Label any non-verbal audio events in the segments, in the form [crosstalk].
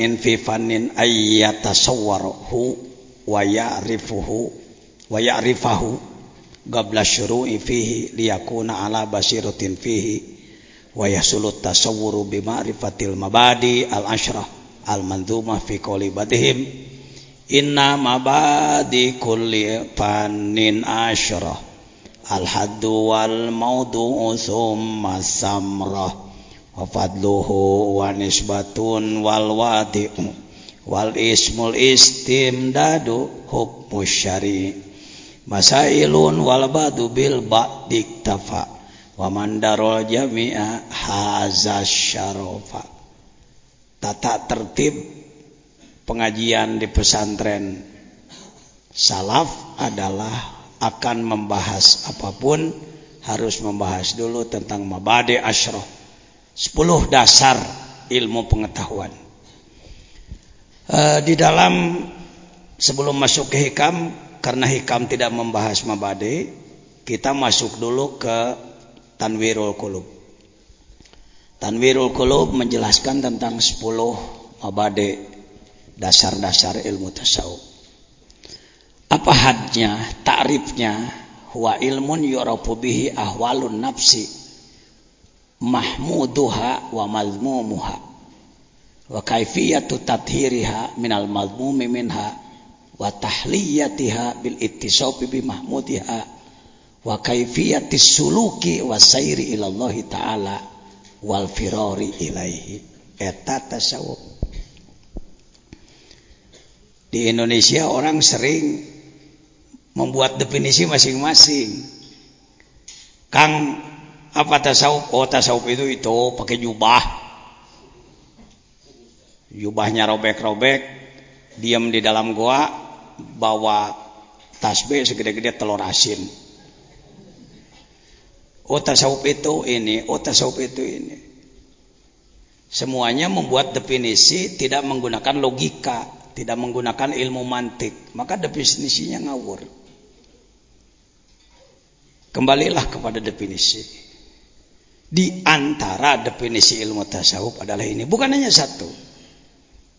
إن في فن أن يتصوره ويعرفه ويعرفه قبل الشروع فيه ليكون على بصيرة فيه ويحصل التصور بمعرفة المبادئ العشرة المنظومة في قول بدهم إن مبادئ كل فن عشرة الحد والموضوع ثم السمرة. Samrah wa nisbatun wal wadi'u wal ismul istimdadu hukmu syari masailun wal badu bil ba'dik tafa wa mandarul jami'a haza syarofa tata tertib pengajian di pesantren salaf adalah akan membahas apa pun harus membahas dulu tentang mabade asyraf 10 dasar ilmu pengetahuan e, di dalam sebelum masuk ke hikam karena hikam tidak membahas mabade kita masuk dulu ke Tanwirul Qulub. Tanwirul Qulub menjelaskan tentang 10 mabade dasar-dasar ilmu tasawuf. Apa hadnya, ta'rifnya? Huwa ilmun yurafu bihi ahwalun nafsi mahmuduha wa mazmumuha. Wa kaifiyatu tathiriha minal mazmumi minha wa tahliyatiha bil ittisabi bi mahmudiha. Wa kaifiyatis suluki wasairi ilallah taala wal firari ilaihi. Eta tasawuf. Di Indonesia orang sering membuat definisi masing-masing. Kang apa tasawuf oh tasawuf itu itu pakai jubah jubahnya robek-robek diam di dalam goa bawa tasbih segede-gede telur asin oh tasawuf itu ini, oh tasawuf itu ini. Semuanya membuat definisi tidak menggunakan logika, tidak menggunakan ilmu mantik, maka definisinya ngawur. Kembalilah kepada definisi. Di antara definisi ilmu tasawuf adalah ini, bukan hanya satu.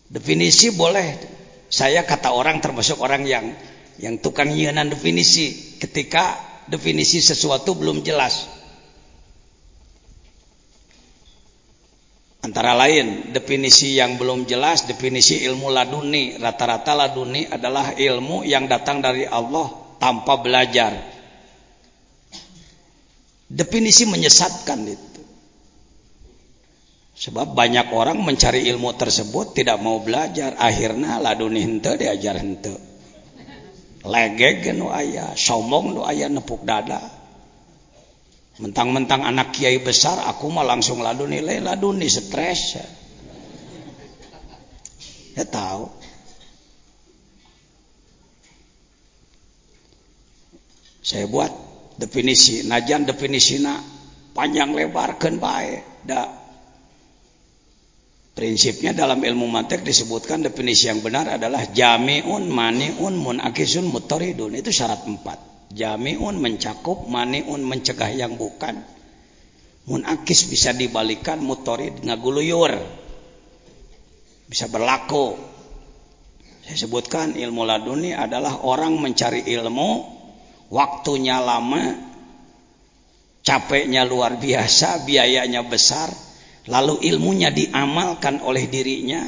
Definisi boleh, saya kata orang termasuk orang yang yang tukang nyianan definisi ketika definisi sesuatu belum jelas. Antara lain definisi yang belum jelas, definisi ilmu laduni. Rata-rata laduni adalah ilmu yang datang dari Allah tanpa belajar. Definisi menyesatkan itu. Sebab banyak orang mencari ilmu tersebut tidak mau belajar. Akhirnya laduni hente diajar hente. Legeg nu ayah, somong nu ayah nepuk dada. Mentang-mentang anak kiai besar, aku mah langsung laduni, lain laduni stres. Ya tahu. Saya buat definisi, najan definisina panjang lebar kan baik. Da. Prinsipnya dalam ilmu mantek disebutkan definisi yang benar adalah jami'un mani'un munakisun mutoridun. Itu syarat empat. Jami'un mencakup, mani'un mencegah yang bukan. Munakis bisa dibalikan, mutorid ngaguluyur. Bisa berlaku. Saya sebutkan ilmu laduni adalah orang mencari ilmu, waktunya lama, capeknya luar biasa, biayanya besar, lalu ilmunya diamalkan oleh dirinya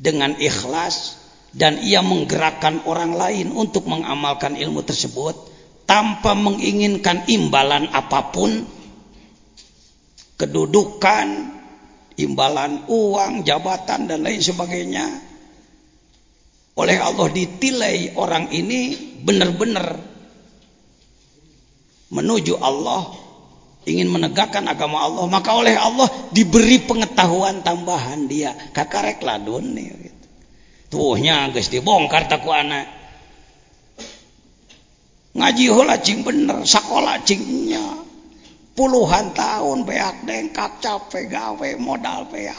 dengan ikhlas dan ia menggerakkan orang lain untuk mengamalkan ilmu tersebut tanpa menginginkan imbalan apa pun. Kedudukan imbalan uang jabatan dan lain sebagainya oleh Allah ditilai orang ini benar-benar menuju Allah ingin menegakkan agama Allah maka oleh Allah diberi pengetahuan tambahan dia. Kakarek ladun nih gitu. tuhnya guys dibongkar taku anak ngaji hula cing bener sekolah cingnya puluhan tahun beak dengkak capek gawe modal beak.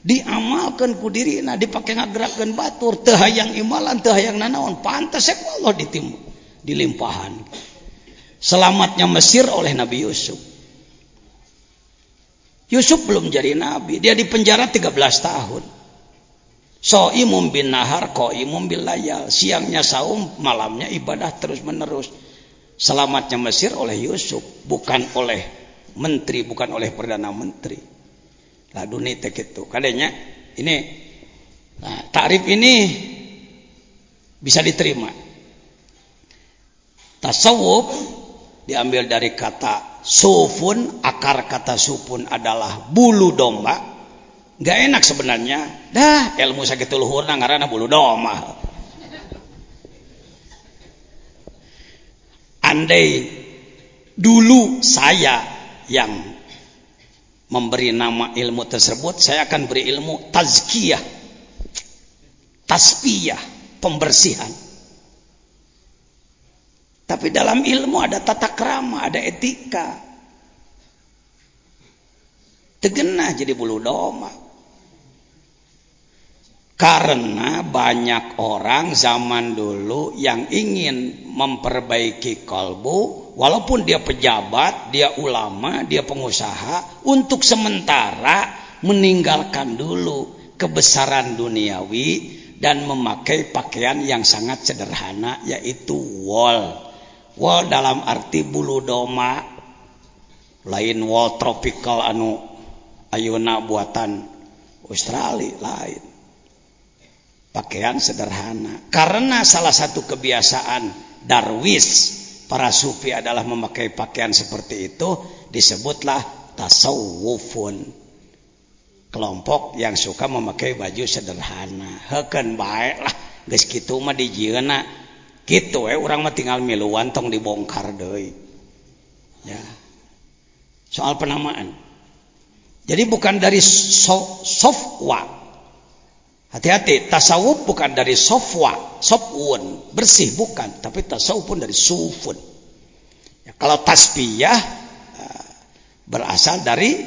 Diamalkan ku diri nah dipakai ngagerakan batur. Tehayang imalan tehayang nanaon. Pantas Allah ditimpa dilimpahan. Selamatnya Mesir oleh Nabi Yusuf. Yusuf belum jadi nabi. Dia di penjara 13 tahun. So imum bin nahar ko imum bil layal. Siangnya saum malamnya ibadah terus menerus selamatnya Mesir oleh Yusuf. Bukan oleh menteri bukan oleh perdana menteri. Lah dunia itu kadanya ini nah, takrif ini bisa diterima. Tasawuf diambil dari kata sufun akar kata sufun adalah bulu domba Gak enak sebenarnya. Dah ilmu sakit luhur karena bulu domah. Andai dulu saya yang memberi nama ilmu tersebut, saya akan beri ilmu tazkiyah, tasfiyah, pembersihan. Tapi dalam ilmu ada tata krama, ada etika. Tegenah jadi bulu domah. Karena banyak orang zaman dulu yang ingin memperbaiki kalbu, walaupun dia pejabat, dia ulama, dia pengusaha, untuk sementara meninggalkan dulu kebesaran duniawi dan memakai pakaian yang sangat sederhana yaitu wol. wall dalam arti bulu doma lain wall tropical anu Ayeuna buatan Australia lain. Pakaian sederhana. Karena salah satu kebiasaan darwis para sufi adalah memakai pakaian seperti itu disebutlah tasawufun. Kelompok yang suka memakai baju sederhana. Heken baiklah guys gitu mah di jieuna gitu eh orang mah tinggal miluan tong dibongkar deui. Ya. Soal penamaan. Jadi bukan dari so, softwa Hati-hati, tasawuf bukan dari sofwa, sofwun, bersih bukan, tapi tasawuf pun dari sufun. Ya, kalau tasbiyah eh, berasal dari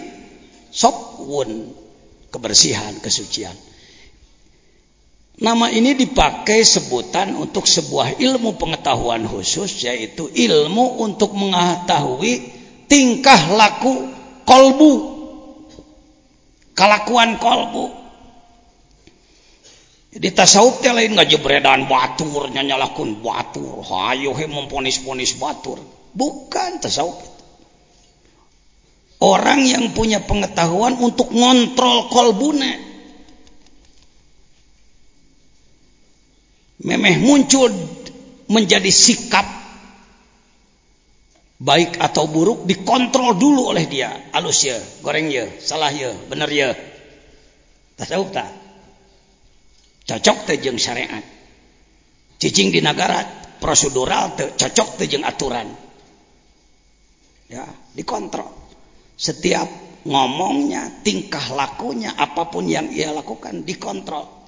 sofwun, kebersihan, kesucian. Nama ini dipakai sebutan untuk sebuah ilmu pengetahuan khusus yaitu ilmu untuk mengetahui tingkah laku kolbu, kelakuan kolbu. Di tasawuf teh lain ngajebredan batur nyanyalahkeun batur hayo he memponis-ponis batur. Bukan tasawuf orang yang punya pengetahuan untuk ngontrol kolbuna memeh muncul menjadi sikap baik atau buruk dikontrol dulu oleh dia. Alus ya goreng ya salah ya bener ya tasawuf tak? Cocok tejeng syariat. Cicing di negara prosedural te, cocok tejeng aturan. Ya dikontrol. Setiap ngomongnya tingkah lakunya apa pun yang ia lakukan dikontrol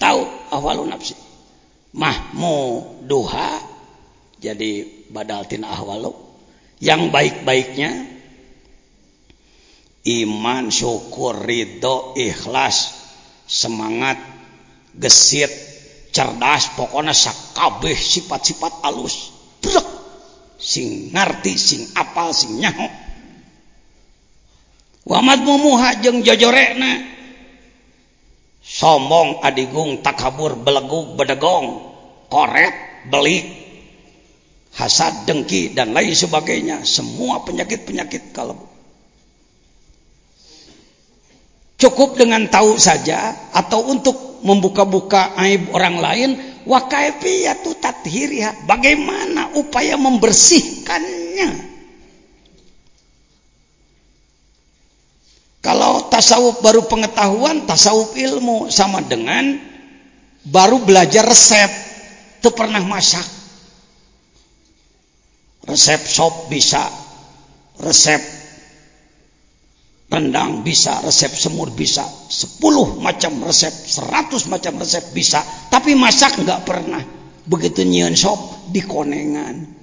tahu awalun nafsi. Mahmu duha jadi badal tina ahwalu. Yang baik-baiknya iman syukur ridho ikhlas semangat gesit cerdas pokoknya sakabeh sifat-sifat alus. Brek. sing ngerti sing apal sing nyaho. Wamat mumuha jeng jojorekna sombong adigung takabur belegug bedegong koret belik hasad dengki dan lain sebagainya. Semua penyakit-penyakit kalau cukup dengan tahu saja atau untuk membuka-buka aib orang lain wa kaifiyatu tathiriha. Bagaimana upaya membersihkannya? Kalau tasawuf baru pengetahuan tasawuf ilmu sama dengan baru belajar resep itu pernah masak resep sop bisa resep rendang bisa, resep semur bisa, 10 macam resep, 100 macam resep bisa, tapi masak nggak pernah. Begitu nyian sop di konengan.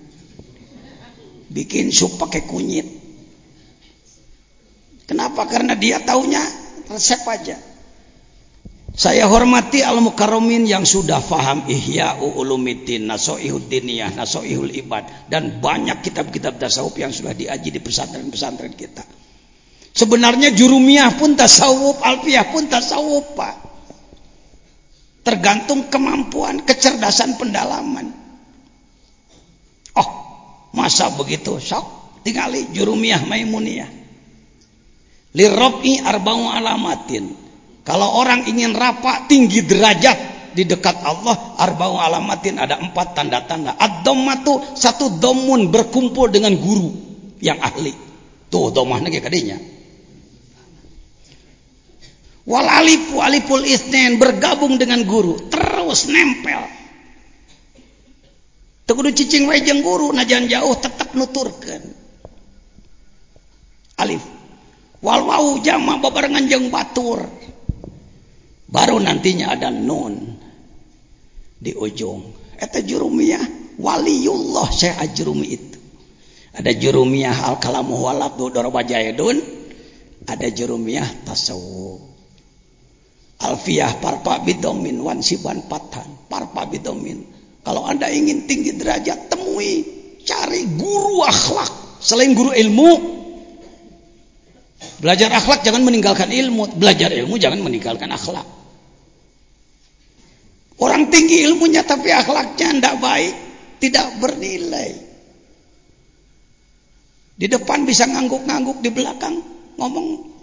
Bikin sup pakai kunyit. Kenapa? Karena dia taunya resep aja. Saya hormati al-mukarramin yang sudah faham ihya ulumiddin, nasoihud diniyah, nasoihul ibad dan banyak kitab-kitab tasawuf yang sudah diaji di pesantren-pesantren kita. Sebenarnya jurumiah pun tasawuf, alfiah pun tasawuf, Pak. Tergantung kemampuan, kecerdasan pendalaman. Oh, masa begitu? Sok, tinggali jurumiah maimuniyah. Lirrobi arba'u alamatin. Kalau orang ingin rapat tinggi derajat di dekat Allah, arba'u alamatin ada empat tanda-tanda. Ad-dhammatu satu domun berkumpul dengan guru yang ahli. Tuh domahnya kayak kadinya. Wal alifu alipul isnen bergabung dengan guru terus nempel. Tekudu cicing wae jeung guru najan jauh tetap nuturkan. Alif. Wal wau jama babarengan jeung batur. Baru nantinya ada nun di ujung. Eta jurumiyah waliullah saya ajrumi itu. Ada jurumiyah al kalamu walabdu daraba jaidun. Ada jurumiyah tasawuf. Alfiah parpa bidomin wansiban patan parpa bidomin. Kalau anda ingin tinggi derajat temui cari guru akhlak selain guru ilmu. Belajar akhlak jangan meninggalkan ilmu, belajar ilmu jangan meninggalkan akhlak. Orang tinggi ilmunya tapi akhlaknya tidak baik, tidak bernilai. Di depan bisa ngangguk-ngangguk, di belakang ngomong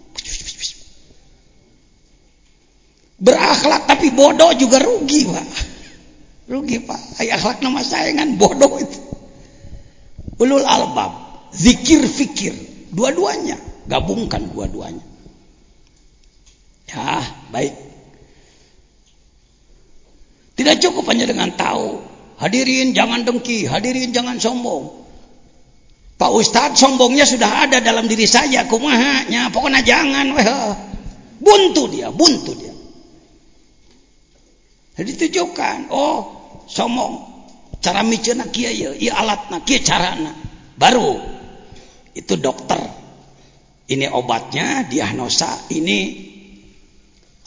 berakhlak tapi bodoh juga rugi pak. [laughs] Rugi pak. Ay akhlak nama sayangan bodoh itu. Ulul albab zikir fikir dua-duanya gabungkan dua-duanya. Ya baik. Tidak cukup hanya dengan tahu. Hadirin jangan dengki. Hadirin jangan sombong. Pak Ustadz sombongnya sudah ada dalam diri saya. Kumahanya? Pokoknya jangan weh. Buntu dia buntu dia. Jadi tunjukkan, oh somong cara micena kia ya, iya alatna kia carana. Baru. Itu dokter. Ini obatnya, diagnosa, ini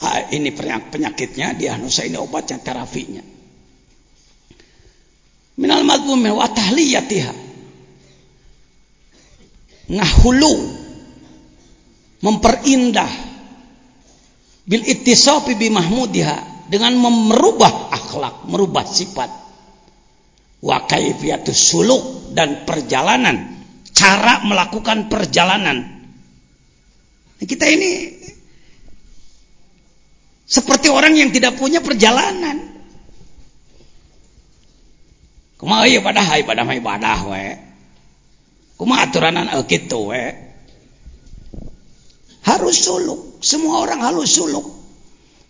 ah, ini penyakitnya, diagnosa ini obatnya, terapinya. Minal madmumi wa tahliyatiha. Ngahulu memperindah bil ittisafi bi mahmudiha dengan merubah akhlak, merubah sifat. Wa kaifiyatus suluk dan perjalanan, cara melakukan perjalanan. Nah, kita ini seperti orang yang tidak punya perjalanan. Kumaha ieu ibadah, ibadah mah ibadah we. Kumaha aturanan kitu we. Harus suluk, semua orang harus suluk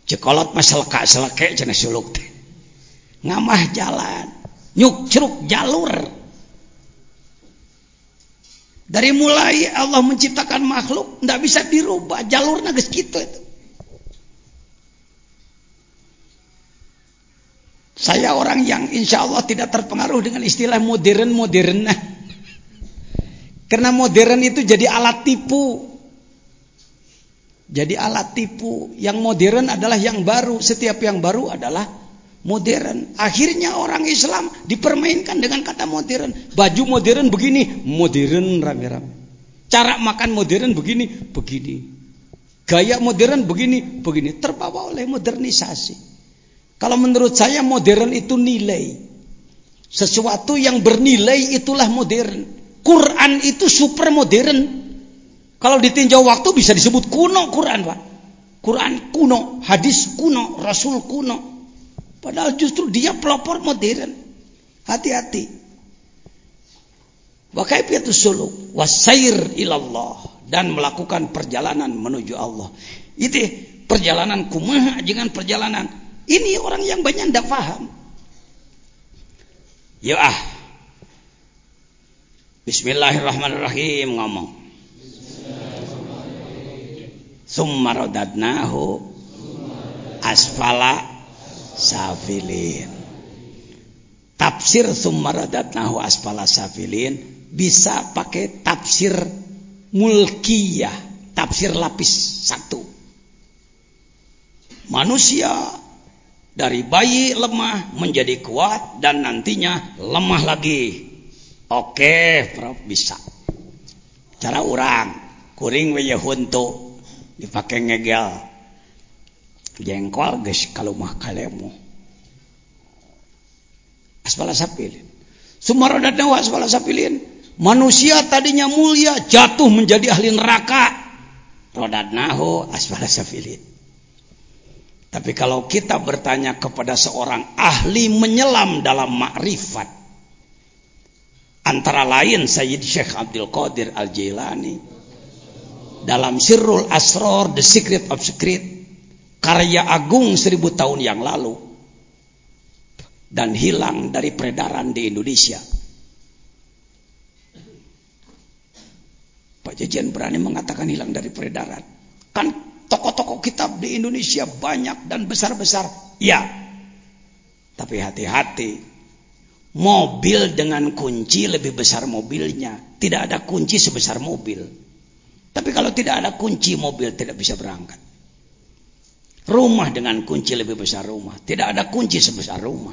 cekolot mah seleka seleke cenah suluk teh ngamah jalan nyuk jalur dari mulai Allah menciptakan makhluk tidak bisa dirubah jalurnya geus kitu itu saya orang yang insya Allah tidak terpengaruh dengan istilah modern modern karena modern itu jadi alat tipu jadi alat tipu. Yang modern adalah yang baru. Setiap yang baru adalah modern. Akhirnya orang Islam dipermainkan dengan kata modern. Baju modern begini, modern rame-rame. Cara makan modern begini, begini. Gaya modern begini, begini. Terbawa oleh modernisasi. Kalau menurut saya modern itu nilai. Sesuatu yang bernilai itulah modern. Quran itu super modern. Kalau ditinjau waktu bisa disebut kuno Quran, Pak. Quran kuno, hadis kuno, Rasul kuno. Padahal justru dia pelopor modern. Hati-hati. Wa kaifiyatus suluk wasair ilallah dan melakukan perjalanan menuju Allah. Itu perjalanan kumaha dengan perjalanan. Ini orang yang banyak tidak paham. Ya ah. Bismillahirrahmanirrahim ngomong summa radadnahu asfala safilin tafsir summa radadnahu asfala safilin bisa pakai tafsir mulkiyah tafsir lapis satu. Manusia dari bayi lemah menjadi kuat dan nantinya lemah lagi. Oke Prof bisa. Cara orang kuring we huntu dipakai ngegel jengkol geus kalumah kalemu. Asbala sapilin sumarodatna wa asbala sapilin. Manusia tadinya mulia jatuh menjadi ahli neraka. Rodatnahu asbala sapilin. Tapi kalau kita bertanya kepada seorang ahli menyelam dalam makrifat antara lain Sayyid Syekh Abdul Qadir Al-Jailani dalam Sirrul Asror The Secret of Secret karya agung seribu tahun yang lalu dan hilang dari peredaran di Indonesia. Pak Jajan berani mengatakan hilang dari peredaran. Kan toko-toko kitab di Indonesia banyak dan besar-besar. Ya. Tapi hati-hati. Mobil dengan kunci lebih besar mobilnya. Tidak ada kunci sebesar mobil. Tapi kalau tidak ada kunci mobil tidak bisa berangkat. Rumah dengan kunci lebih besar rumah. Tidak ada kunci sebesar rumah.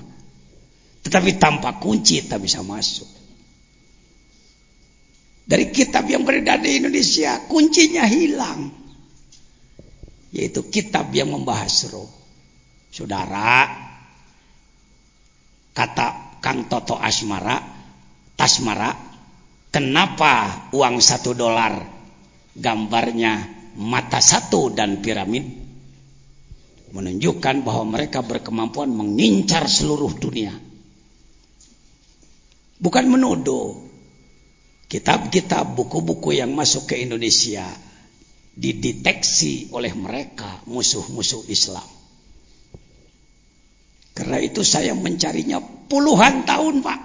Tetapi tanpa kunci tak bisa masuk. Dari kitab yang beredar di Indonesia, kuncinya hilang. Yaitu kitab yang membahas roh. Saudara, kata Kang Toto Asmara, Tasmara, kenapa uang satu dolar gambarnya mata satu dan piramid? Menunjukkan bahwa mereka berkemampuan mengincar seluruh dunia. Bukan menuduh. Kitab-kitab, buku-buku yang masuk ke Indonesia dideteksi oleh mereka musuh-musuh Islam. Karena itu saya mencarinya puluhan tahun, Pak.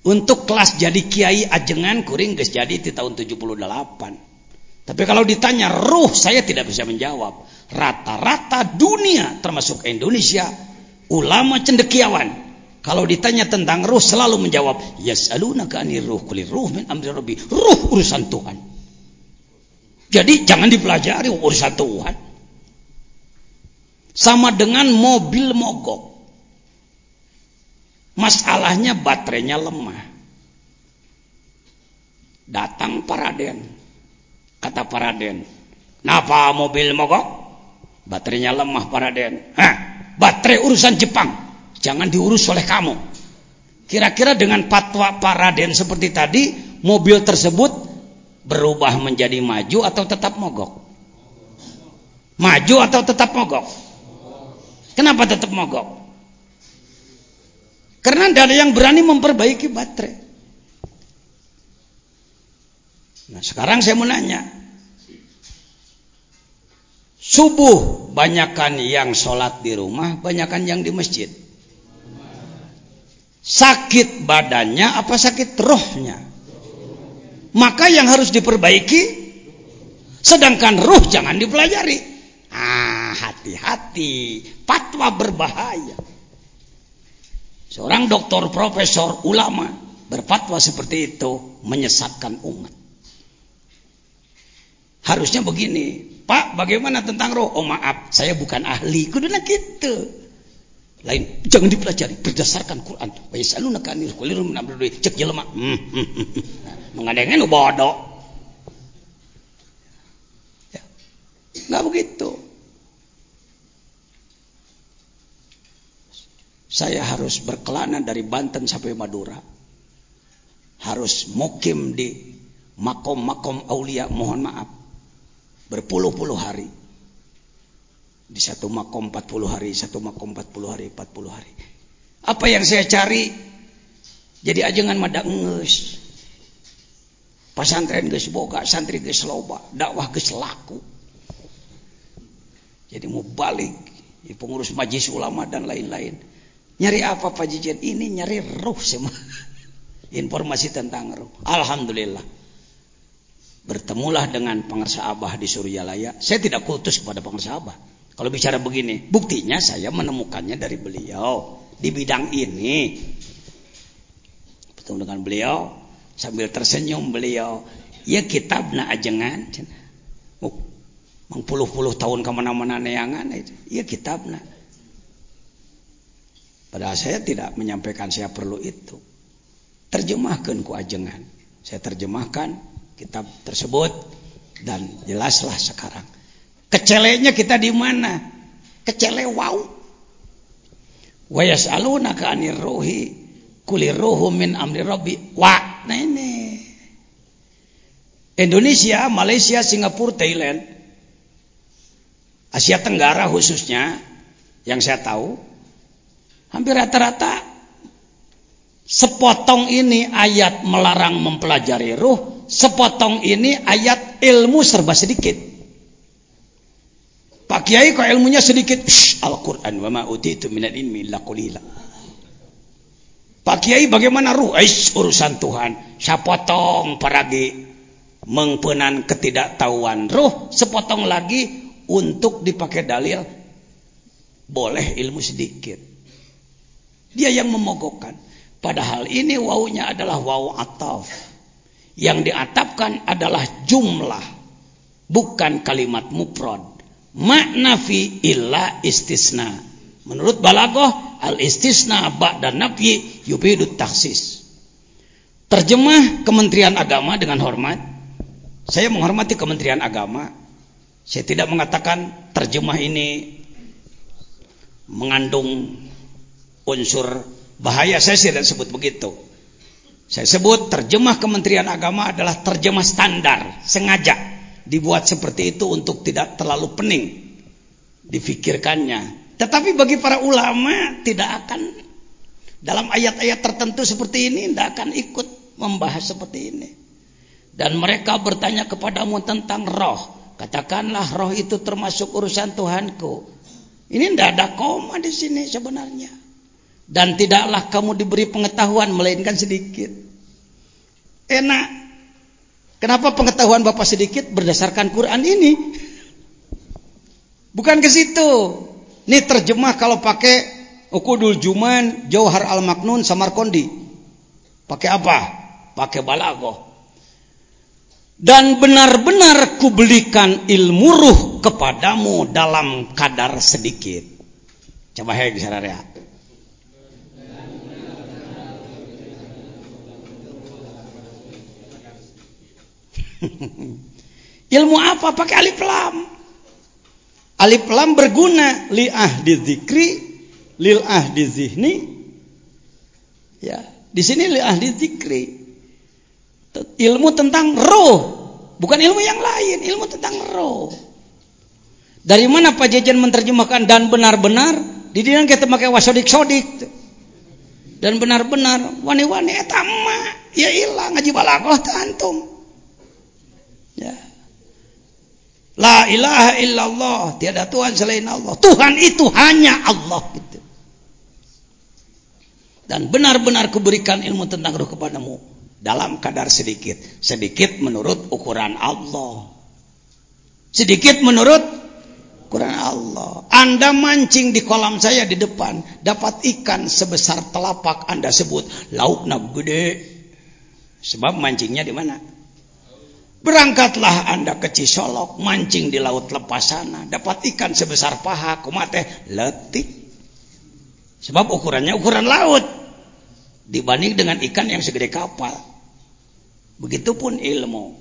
Untuk kelas jadi kiai ajengan kuring guys jadi di tahun 78. Tapi kalau ditanya ruh saya tidak bisa menjawab. Rata-rata dunia termasuk Indonesia ulama cendekiawan kalau ditanya tentang ruh selalu menjawab yas'alunaka anir ruh kulir ruh min amri rabbi. Ruh urusan Tuhan. Jadi jangan dipelajari urusan Tuhan. Sama dengan mobil mogok. Masalahnya baterainya lemah. Datang Paraden Kata Paraden. Napa mobil mogok? Baterainya lemah Paraden. Hah, baterai urusan Jepang. Jangan diurus oleh kamu. Kira-kira dengan patwa Paraden seperti tadi, mobil tersebut berubah menjadi maju atau tetap mogok? Maju atau tetap mogok? Kenapa tetap mogok? Karena tidak ada yang berani memperbaiki baterai. Nah sekarang saya mau nanya. Subuh banyakan yang sholat di rumah, banyakan yang di masjid. Sakit badannya apa sakit rohnya? Maka yang harus diperbaiki, sedangkan roh jangan dipelajari. Ah, hati-hati, fatwa berbahaya. Seorang doktor, profesor, ulama berfatwa seperti itu menyesatkan umat. Harusnya begini, Pak, bagaimana tentang roh? Oh maaf, saya bukan ahli. Kuduna gitu. Lain, jangan dipelajari berdasarkan Quran. Wa yasalunaka anil qulir min amri cek jelema. Hmm, hmm, hmm. hmm. Mengadengan bodoh. Ya. Enggak begitu. Saya harus berkelana dari Banten sampai Madura. Harus mukim di makom-makom aulia, mohon maaf berpuluh-puluh hari. Di satu makom 40 hari, satu makom 40 hari, 40 hari. Apa yang saya cari? Jadi ajengan madak nges. Pasantren geus boga, santri geus loba, dakwah geus laku. Jadi mau balik di pengurus majlis ulama dan lain-lain. Nyari apa Pak Jijen? Ini nyari ruh semua. [laughs] Informasi tentang ruh. Alhamdulillah bertemulah dengan pengersa Abah di Suryalaya. Saya tidak kultus kepada pengersa Abah. Kalau bicara begini, buktinya saya menemukannya dari beliau di bidang ini. Bertemu dengan beliau sambil tersenyum beliau, ya kitab na ajengan. Oh, puluh-puluh tahun ke mana-mana neangan itu. Ya kitab na. Padahal saya tidak menyampaikan saya perlu itu. Terjemahkan ku ajengan. Saya terjemahkan kitab tersebut dan jelaslah sekarang. Kecelenya kita di mana? Kecele wow wa yas'alunaka 'anir ruhi kulir ruhu min amri rabbi. Wa nah ini. Indonesia, Malaysia, Singapura, Thailand Asia Tenggara khususnya yang saya tahu hampir rata-rata sepotong ini ayat melarang mempelajari ruh sepotong ini ayat ilmu serba sedikit. Pak Kiai kok ilmunya sedikit? Al-Quran wa ma utitu minal ilmi illa Pak Kiai bagaimana ruh? Aish, urusan Tuhan. Sapotong paragi mengpenan ketidaktahuan ruh sepotong lagi untuk dipakai dalil. Boleh ilmu sedikit. Dia yang memogokkan. Padahal ini wawunya adalah wawu ataf yang diatapkan adalah jumlah bukan kalimat mufrad. Makna fi illa istisna. Menurut balagoh al istisna ba'da nafyi yubidut taksis. Terjemah Kementerian Agama dengan hormat. Saya menghormati Kementerian Agama. Saya tidak mengatakan terjemah ini mengandung unsur bahaya. Saya tidak sebut begitu. Saya sebut terjemah Kementerian Agama adalah terjemah standar, sengaja dibuat seperti itu untuk tidak terlalu pening difikirkannya. Tetapi bagi para ulama tidak akan dalam ayat-ayat tertentu seperti ini tidak akan ikut membahas seperti ini. Dan mereka bertanya kepadamu tentang roh. Katakanlah roh itu termasuk urusan Tuhanku. Ini tidak ada koma di sini sebenarnya. Dan tidaklah kamu diberi pengetahuan melainkan sedikit. Enak. Kenapa pengetahuan Bapak sedikit berdasarkan Quran ini? Bukan ke situ. Ini terjemah kalau pakai Ukudul Juman, Jauhar Al-Maknun, Samarkondi. Pakai apa? Pakai balagoh dan benar-benar kubelikan ilmu ruh kepadamu dalam kadar sedikit. Coba hei ya. [laughs] ilmu apa? Pakai alif lam. Alif lam berguna li ahdi zikri, lil ahdi zihni. Ya, di sini li ahdi zikri ilmu tentang roh bukan ilmu yang lain ilmu tentang roh dari mana Pak Jajan menerjemahkan dan benar-benar di dalam kita pakai wasodik sodik dan benar-benar wani-wani etama ya hilang ngaji balagoh tantum ya La ilaha illallah tiada Tuhan selain Allah Tuhan itu hanya Allah gitu. dan benar-benar kuberikan ilmu tentang roh kepadamu dalam kadar sedikit. Sedikit menurut ukuran Allah. Sedikit menurut ukuran Allah. Anda mancing di kolam saya di depan, dapat ikan sebesar telapak Anda sebut laukna gede. Sebab mancingnya di mana? Berangkatlah Anda ke Cisolok, mancing di laut lepas sana, dapat ikan sebesar paha, kumate letik. Sebab ukurannya ukuran laut dibanding dengan ikan yang segede kapal. Begitupun ilmu.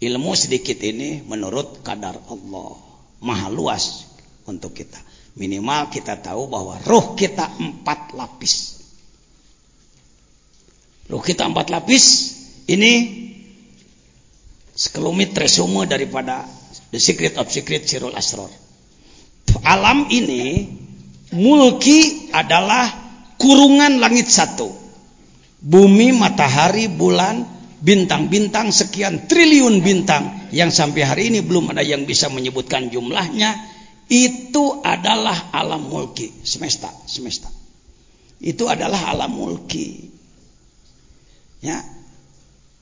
Ilmu sedikit ini menurut kadar Allah. Maha luas untuk kita. Minimal kita tahu bahwa roh kita empat lapis. Roh kita empat lapis. Ini sekelumit resume daripada The Secret of Secret Sirul Asror. Alam ini mulki adalah kurungan langit satu. Bumi, matahari, bulan, bintang-bintang sekian triliun bintang yang sampai hari ini belum ada yang bisa menyebutkan jumlahnya itu adalah alam mulki semesta semesta itu adalah alam mulki ya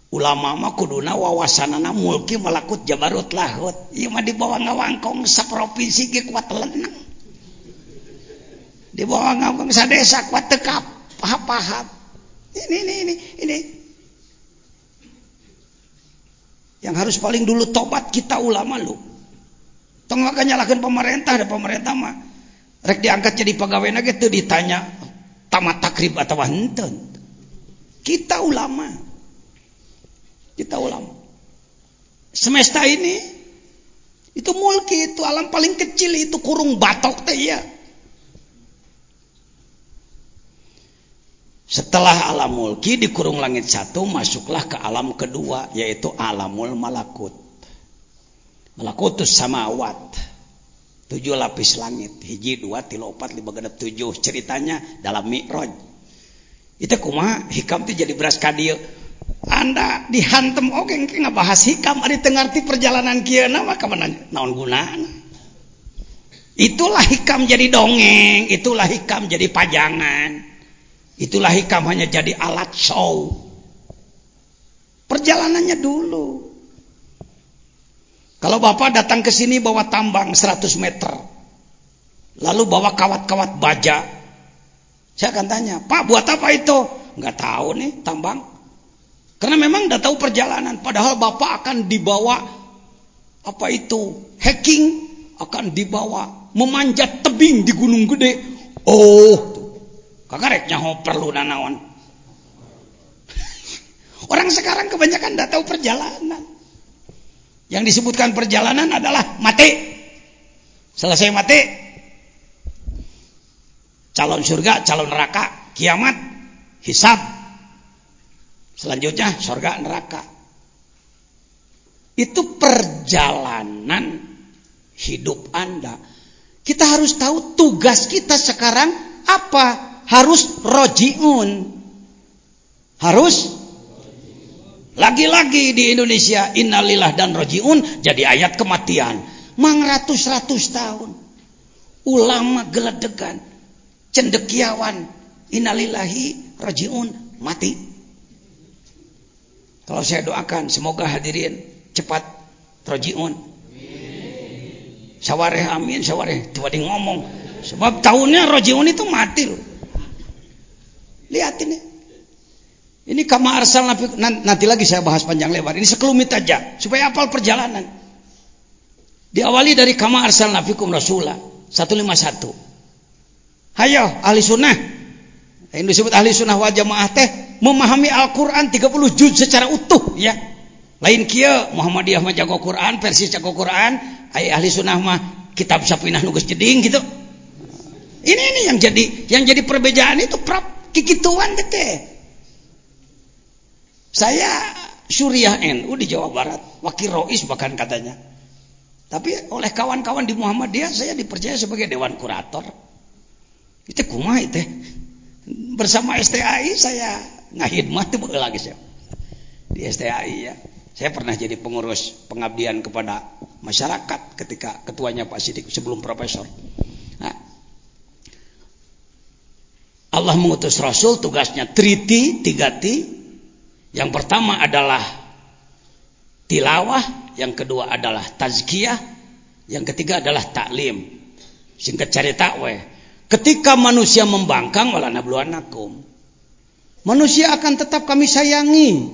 ulama mah kuduna wawasanana mulki melakut jabarut lahut ieu mah di bawah ngawangkong saprovinsi ge kuat lenang di bawah ngawangkong sadesa kuat tekap paham-paham ini ini ini ini yang harus paling dulu tobat kita ulama lu. Tong maka nyalakan pemerintah ada pemerintah mah. Rek diangkat jadi pegawai lagi tuh ditanya tamat takrib atau henteu. Kita ulama. Kita ulama. semesta ini itu mulki itu alam paling kecil itu kurung batok teh ya Setelah alam mulki di kurung langit satu masuklah ke alam kedua yaitu alamul malakut. Malakutus samawat. Tujuh lapis langit. Hiji, dua, tiga, empat, lima, genap, tujuh. Ceritanya dalam mi'raj. Itu kumaha hikam itu jadi beras kadio. Anda dihantem oke okay, nggak bahas hikam ada tengarti perjalanan kia nama ke mana naon gunaan. Itulah hikam jadi dongeng, itulah hikam jadi pajangan. Itulah hikam hanya jadi alat show. Perjalanannya dulu. Kalau Bapak datang ke sini bawa tambang 100 meter. Lalu bawa kawat-kawat baja. Saya akan tanya, Pak buat apa itu? Nggak tahu nih tambang. Karena memang nggak tahu perjalanan. Padahal Bapak akan dibawa apa itu? Hacking akan dibawa memanjat tebing di gunung gede. Oh, Kakarek nyaho perlu nanawan. [laughs] Orang sekarang kebanyakan tidak tahu perjalanan. Yang disebutkan perjalanan adalah mati. Selesai mati, calon surga, calon neraka, kiamat, hisab. Selanjutnya surga, neraka. Itu perjalanan hidup Anda. Kita harus tahu tugas kita sekarang apa harus rojiun. Harus lagi-lagi di Indonesia innalillah dan rojiun jadi ayat kematian. Mang ratus-ratus tahun. Ulama geledegan. Cendekiawan. Innalillahi rojiun. Mati. Kalau saya doakan semoga hadirin cepat rojiun. Sawareh amin, sawareh. Tiba ngomong. Sebab tahunnya rojiun itu mati loh. Lihat ini. Ini kama arsal nanti lagi saya bahas panjang lebar. Ini sekelumit aja supaya apal perjalanan. Diawali dari kama arsal nabikum rasulah 151. Hayo ahli sunnah. Yang disebut ahli sunnah wal jamaah teh memahami Al-Qur'an 30 juz secara utuh ya. Lain kia Muhammadiyah mah jago Quran, versi jago Quran, ai ahli sunnah mah kitab sapinah nugas jeding gitu. Ini ini yang jadi yang jadi perbedaan itu prap kikituan teh. Saya Suriah NU di Jawa Barat, wakil rois bahkan katanya. Tapi oleh kawan-kawan di Muhammadiyah saya dipercaya sebagai dewan kurator. Itu kumah itu. Bersama STAI saya ngahidmah tuh lagi saya. Di STAI ya. Saya pernah jadi pengurus pengabdian kepada masyarakat ketika ketuanya Pak Sidik sebelum profesor. Nah, Allah mengutus Rasul tugasnya triti, tiga ti. Yang pertama adalah tilawah, yang kedua adalah tazkiyah, yang ketiga adalah taklim. Singkat cerita we. Ketika manusia membangkang wala nabluanakum. Manusia akan tetap kami sayangi.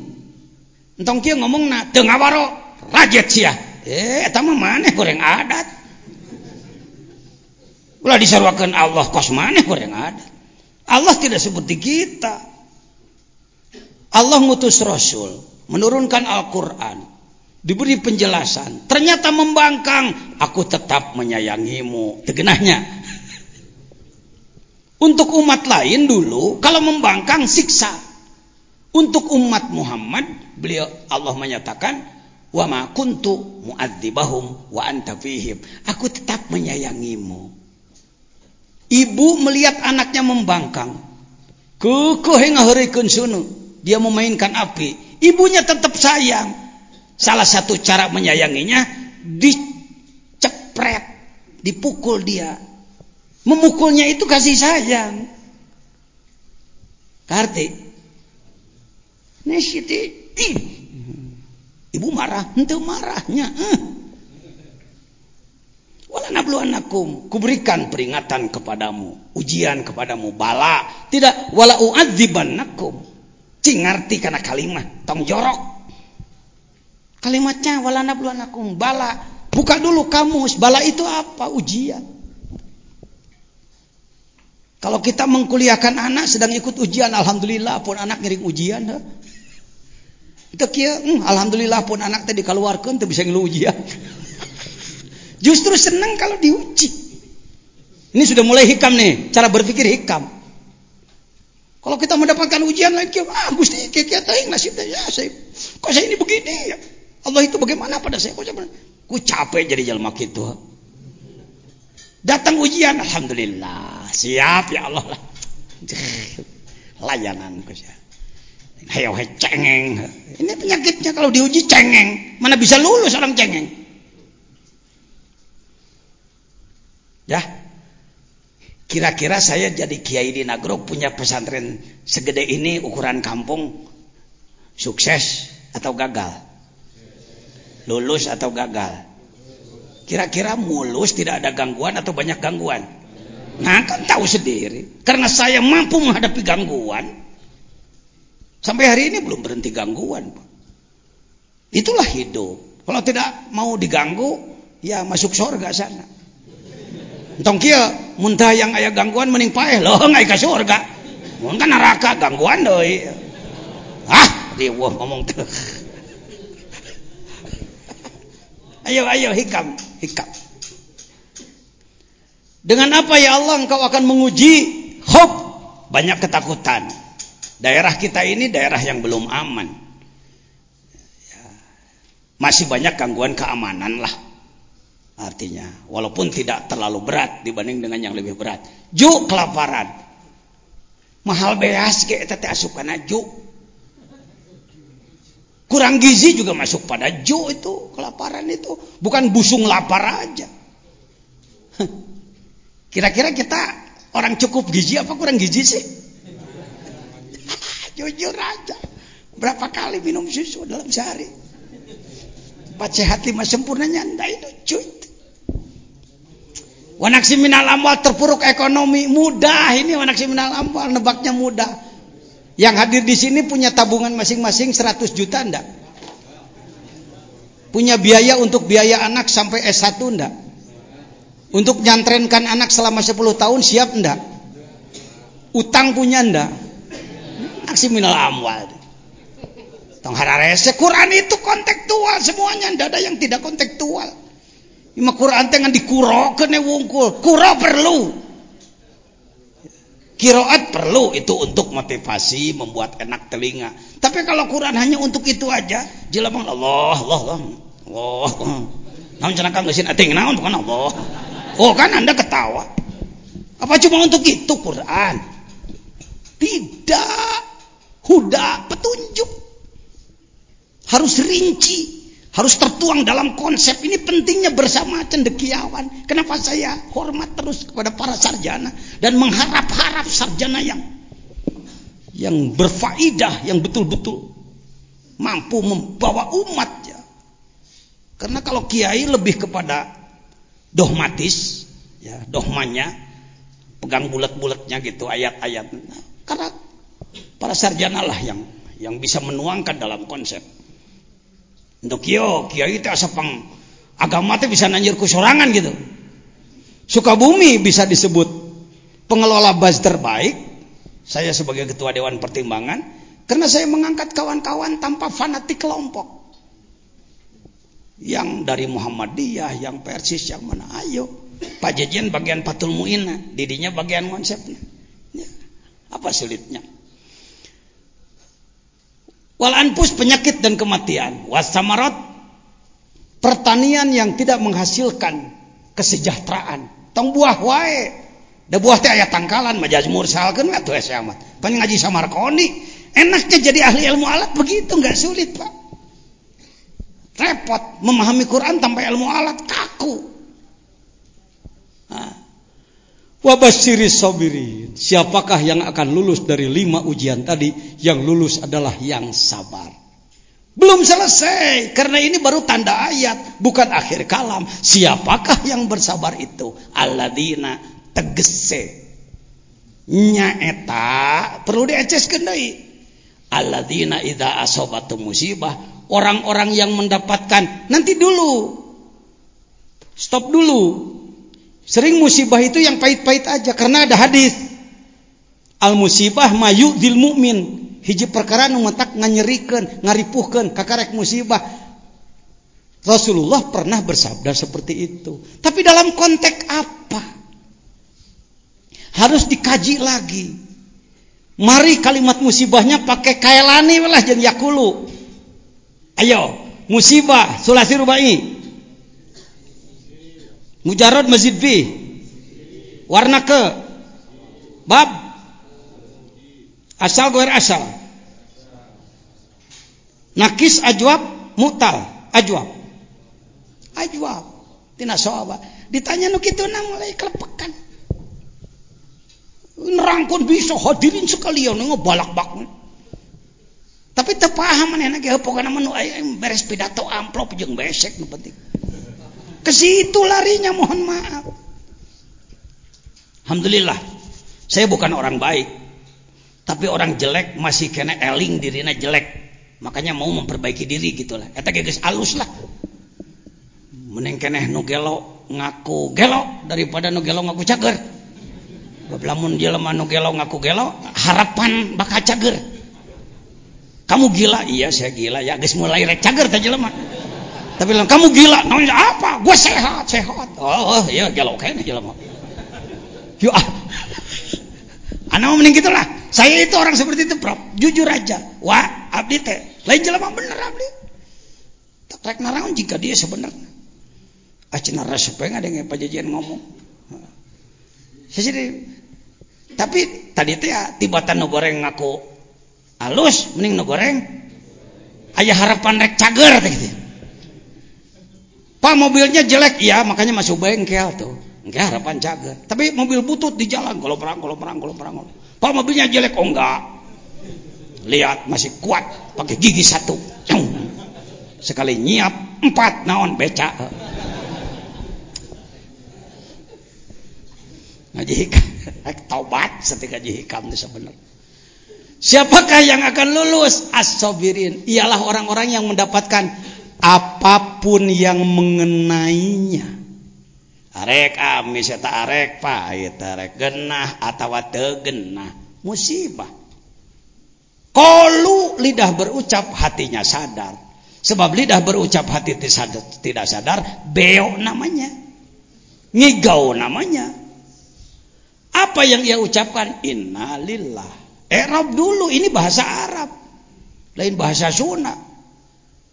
Entong kia ngomong na teu ngawaro rajet sia. Eh eta mah maneh goreng adat. Ulah disaruakeun Allah kos maneh goreng adat. Allah tidak seperti kita. Allah ngutus Rasul, menurunkan Al-Quran, diberi penjelasan. Ternyata membangkang, aku tetap menyayangimu. Tegenahnya. Untuk umat lain dulu, kalau membangkang siksa. Untuk umat Muhammad, beliau Allah menyatakan, wa ma kuntu mu'adzibahum wa anta fihim. Aku tetap menyayangimu. Ibu melihat anaknya membangkang. Kekeh ngaharikeun sunu. Dia memainkan api. Ibunya tetap sayang. Salah satu cara menyayanginya dicepret, dipukul dia. Memukulnya itu kasih sayang. Karti. Nih Ibu marah, ente marahnya. Wala nabluwannakum, kuberikan peringatan kepadamu, ujian kepadamu, bala. Tidak wala uadzibannakum. Cing ngerti karena kalimat, tong jorok. Kalimatnya wala nabluwannakum, bala. Buka dulu kamus, bala itu apa? Ujian. Kalau kita mengkuliahkan anak sedang ikut ujian, alhamdulillah pun anak ngiring ujian. Ha? hmm, Alhamdulillah pun anak tadi keluarkan tuh bisa ngelujian [laughs] justru senang kalau diuji. Ini sudah mulai hikam nih cara berpikir hikam. Kalau kita mendapatkan ujian lain ah gusti kita teh nasib ya saya kok saya ini begini ya? Allah itu bagaimana pada saya? Kok ku capek jadi jalma gitu datang ujian alhamdulillah siap ya Allah lah layanan saya Hayo cengeng. Ini penyakitnya kalau diuji cengeng. Mana bisa lulus orang cengeng? Ya. Kira-kira saya jadi kiai di Nagro punya pesantren segede ini ukuran kampung sukses atau gagal? Lulus atau gagal? Kira-kira mulus tidak ada gangguan atau banyak gangguan? Nah kan tahu sendiri. Karena saya mampu menghadapi gangguan. Sampai hari ini belum berhenti gangguan. Itulah hidup. Kalau tidak mau diganggu, ya masuk surga sana. Entong kia, muntah yang ayah gangguan mending paeh loh [laughs] nggak ke surga. Kan neraka gangguan doi. Ah, wah ngomong tuh. [laughs] ayo ayo hikam, Dengan apa ya Allah engkau akan menguji hope banyak ketakutan. Daerah kita ini daerah yang belum aman. Ya, masih banyak gangguan keamanan lah. Artinya, walaupun tidak terlalu berat dibanding dengan yang lebih berat. Ju kelaparan. Mahal beas kayak tete asupan ju. Kurang gizi juga masuk pada ju itu kelaparan itu. Bukan busung lapar aja. Kira-kira kita orang cukup gizi apa kurang gizi sih? [laughs] Jujur aja. Berapa kali minum susu dalam sehari? Empat sehat lima sempurna nyanda itu cuy. Wanaksi minal amwal terpuruk ekonomi mudah ini wanaksi minal amwal nebaknya mudah. Yang hadir di sini punya tabungan masing-masing 100 juta ndak? Punya biaya untuk biaya anak sampai S1 ndak? Untuk nyantrenkan anak selama 10 tahun siap ndak? Utang punya ndak? aksi minal amwal. Tong hararese Quran itu kontekstual semuanya, tidak ada yang tidak kontekstual. Ima Quran dengan dikurokeun wungkul. Kuro perlu. Kiroat perlu itu untuk motivasi, membuat enak telinga. Tapi kalau Quran hanya untuk itu aja, jelamang Allah, Allah, Allah. Allah. Namun cenaka geus ating naon bukan Allah. Oh kan Anda ketawa. Apa cuma untuk itu Quran? Tidak huda, petunjuk. Harus rinci, harus tertuang dalam konsep. Ini pentingnya bersama cendekiawan. Kenapa saya hormat terus kepada para sarjana dan mengharap-harap sarjana yang yang berfaidah, yang betul-betul mampu membawa umat ya. Karena kalau kiai lebih kepada dogmatis, ya, dogmanya, pegang bulat-bulatnya gitu ayat-ayatnya. Karena Para sarjana lah yang yang bisa menuangkan dalam konsep. Untuk yo, kiai itu asapang agama itu bisa nanjir sorangan gitu. Sukabumi bisa disebut pengelola baz terbaik. Saya sebagai ketua dewan pertimbangan karena saya mengangkat kawan-kawan tanpa fanatik kelompok. Yang dari Muhammadiyah, yang Persis, yang mana? Ayo. Pak Jejen bagian Patul Muina, didinya bagian konsepnya. Ya. Apa sulitnya? Wal anpus penyakit dan kematian. Wasamarat pertanian yang tidak menghasilkan kesejahteraan. Tong buah wae. Da buah teh aya tangkalan majazmur salkeun lah tuh amat. Pan ngaji samarkoni. Enaknya jadi ahli ilmu alat begitu nggak sulit, Pak. Repot memahami Quran tanpa ilmu alat kaku. Nah, Wabashiri sobirin. Siapakah yang akan lulus dari lima ujian tadi? Yang lulus adalah yang sabar. Belum selesai. Karena ini baru tanda ayat. Bukan akhir kalam. Siapakah yang bersabar itu? Alladina tegese. Nyaeta. Perlu dieceskan deh. Alladina idha asobatu musibah. Orang-orang yang mendapatkan. Nanti dulu. Stop dulu Sering musibah itu yang pahit-pahit aja karena ada hadis. Al musibah mayu dil mukmin. hiji perkara nu matak nganyerikeun ngaripuhkeun kakarek musibah. Rasulullah pernah bersabda seperti itu. Tapi dalam konteks apa? Harus dikaji lagi. Mari kalimat musibahnya pakai kailani lah jeung yakulu. Ayo musibah sulasi rubai mujarad masjid fi warna ke. Bab. Asal goer asal. Nakis ajwab mutal. Ajwab. Ajwab. Tina soaba ditanya nu kitu na mulai kelepekan. Nerangkun bisa hadirin sekalian ngebalak balak tapi tepaham mana lagi pokoknya menu ayam beres pidato amplop jeung besek nu penting ke situ larinya mohon maaf. Alhamdulillah saya bukan orang baik tapi orang jelek masih kena eling dirinya jelek. Makanya mau memperbaiki diri gitulah eta guys alus lah. Mending keneh nu gelo ngaku gelo daripada nu gelo ngaku cager. Lamun jelema nu gelo ngaku gelo harapan bakal cager. Kamu gila? Iya saya gila. Ya guys mulai rek cager teh jelema tapi bilang kamu gila namanya apa? Gue sehat sehat. Oh, oh iya gelo kayaknya jelema yuk ah. Anak mau mending gitulah. Saya itu orang seperti itu prof. Jujur aja. Wah abdi teh. Lain jelema bener abdi. Tak rek narang jika dia sebenarnya acina rasa pengen ada yang pajajian ngomong jadi tapi tadi teh ya, tibatan goreng ngaku halus mending no goreng. Ayah harapan rek cager gitu pak mobilnya jelek. Ya makanya masuk bengkel tuh. Enggak harapan cager tapi mobil butut di jalan kalau perang kalau perang kalau perang pak mobilnya jelek. Oh enggak. Lihat masih kuat. Pakai gigi satu. Sekali nyiap empat. Naon beca. Ngaji hikam. Taubat setika hikam itu sebenarnya. Siapakah yang akan lulus? As-sabirin. Ialah orang-orang yang mendapatkan apa pun yang mengenainya. Arek amis eta arek pahit arek genah atau genah musibah. Kolu lidah berucap hatinya sadar. Sebab lidah berucap hati tidak sadar, beo namanya. Ngigau namanya. Apa yang ia ucapkan? Innalillah Arab dulu ini bahasa Arab. Lain bahasa Sunda.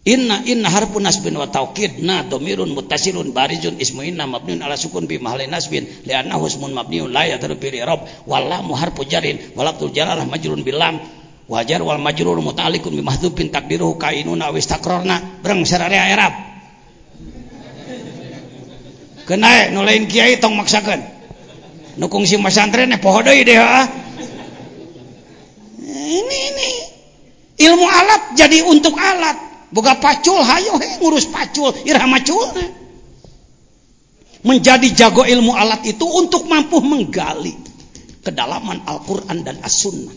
Inna inna harfun nasbin wa taukid na domirun mutasirun barizun ismu inna mabniun ala sukun bi mahli nasbin. Li'annahu ismun mabniun la yadru bi i'rab. Wallahu harfu jarin walabtul jalalah majrun bilam wajar wal majrur muta'alliqun bi mahdhufin takdiruhu kainuna wa istakrarna. Breng sararea Arab Kenai nu lain kiai tong maksakeun. Nu kungsi masantren poho deui deh ini ini. Ilmu alat jadi untuk alat buka pacul hayo he. Ngurus pacul irama macul. Menjadi jago ilmu alat itu untuk mampu menggali kedalaman Al-Quran dan As-Sunnah.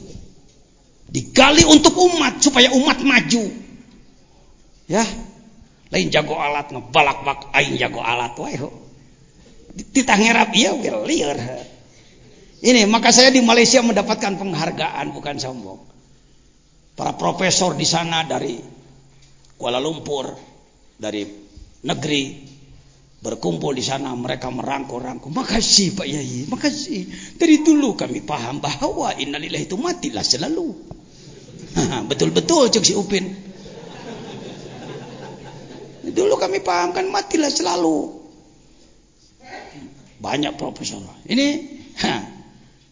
Digali untuk umat supaya umat maju. Ya. Lain jago alat ngebalak bak aing jago alat wae ditanggerap iya will liar ini maka saya di Malaysia mendapatkan penghargaan bukan sombong. Para profesor di sana dari Kuala Lumpur, dari negeri berkumpul di sana mereka merangkul-rangkul. Makasih Pak Yai, makasih. Dari dulu kami paham bahwa innalillahi itu matilah selalu. Betul-betul cek Upin. Dulu kami paham kan matilah selalu. Banyak profesor. Ini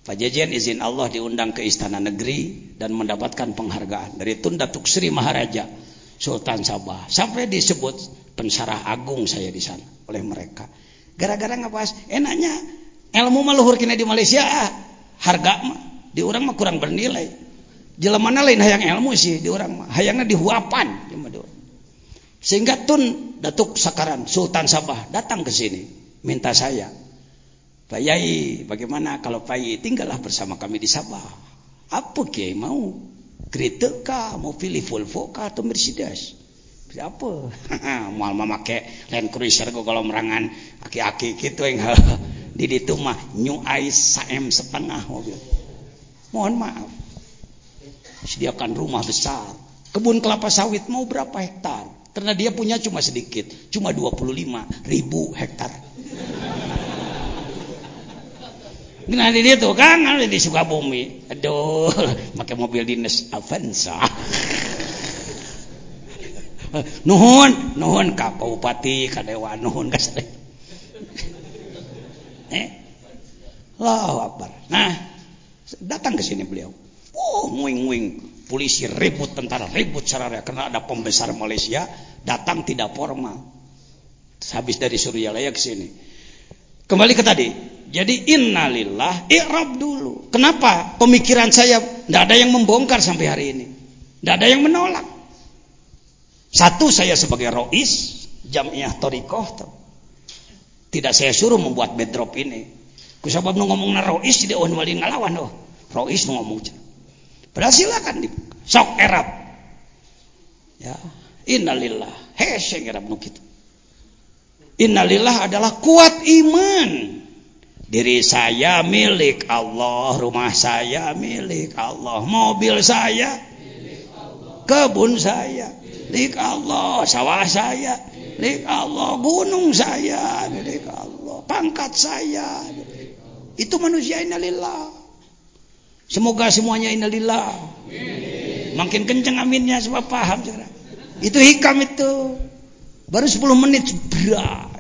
Pak Jajian izin Allah diundang ke istana negeri dan mendapatkan penghargaan dari Tun Datuk Sri Maharaja Sultan Sabah sampai disebut pensarah agung saya di sana oleh mereka. Gara-gara ngebahas enaknya ilmu maluhur kini di Malaysia ah, harga mah di orang mah kurang bernilai. Jelamana lain hayang ilmu sih di orang mah hayangnya dihuapan Sehingga Tun Datuk Sakaran Sultan Sabah datang ke sini minta saya Pak Yai, bagaimana kalau Pak Yai tinggallah bersama kami di Sabah? Apa Kiai mau? Kereta kah? Mau pilih Volvo kah atau Mercedes? Apa? Mau memakai Land Cruiser kalau merangan aki-aki gitu yang [laughs] di itu mah New Ice saem setengah mobil. Mohon maaf. sediakan rumah besar kebun kelapa sawit mau berapa hektar karena dia punya cuma sedikit cuma 25 ribu hektar Nah di tuh kan ada di Sukabumi. Aduh, [laughs] pakai mobil dinas Avanza. [laughs] nuhun, nuhun ka bupati, ka dewan, nuhun ka [laughs] Eh, Allahu Akbar. Nah, datang ke sini beliau. Oh, nguing-nguing. Polisi ribut, tentara ribut, sarara. Karena ada pembesar Malaysia, datang tidak formal. Habis dari Suryalaya ke sini. Kembali ke tadi. Jadi innalillah, i'rab dulu. Kenapa? Pemikiran saya tidak ada yang membongkar sampai hari ini. Tidak ada yang menolak. Satu saya sebagai rois, jamiah torikoh. Tidak saya suruh membuat bedrop ini. Kusabab nu ngomong rois di on wali ngalawan oh. Rois ngomong. Padahal silakan di sok erap. Ya, innalillah. Heseng erap nu. Innalillah adalah kuat iman. Diri saya milik Allah, rumah saya milik Allah, mobil saya, kebun saya, milik Allah, sawah saya, milik Allah, gunung saya, milik Allah, pangkat saya. Itu manusia innalillah. Semoga semuanya innalillah. Makin kenceng aminnya sebab paham cara. Itu hikam itu. Baru 10 menit berat.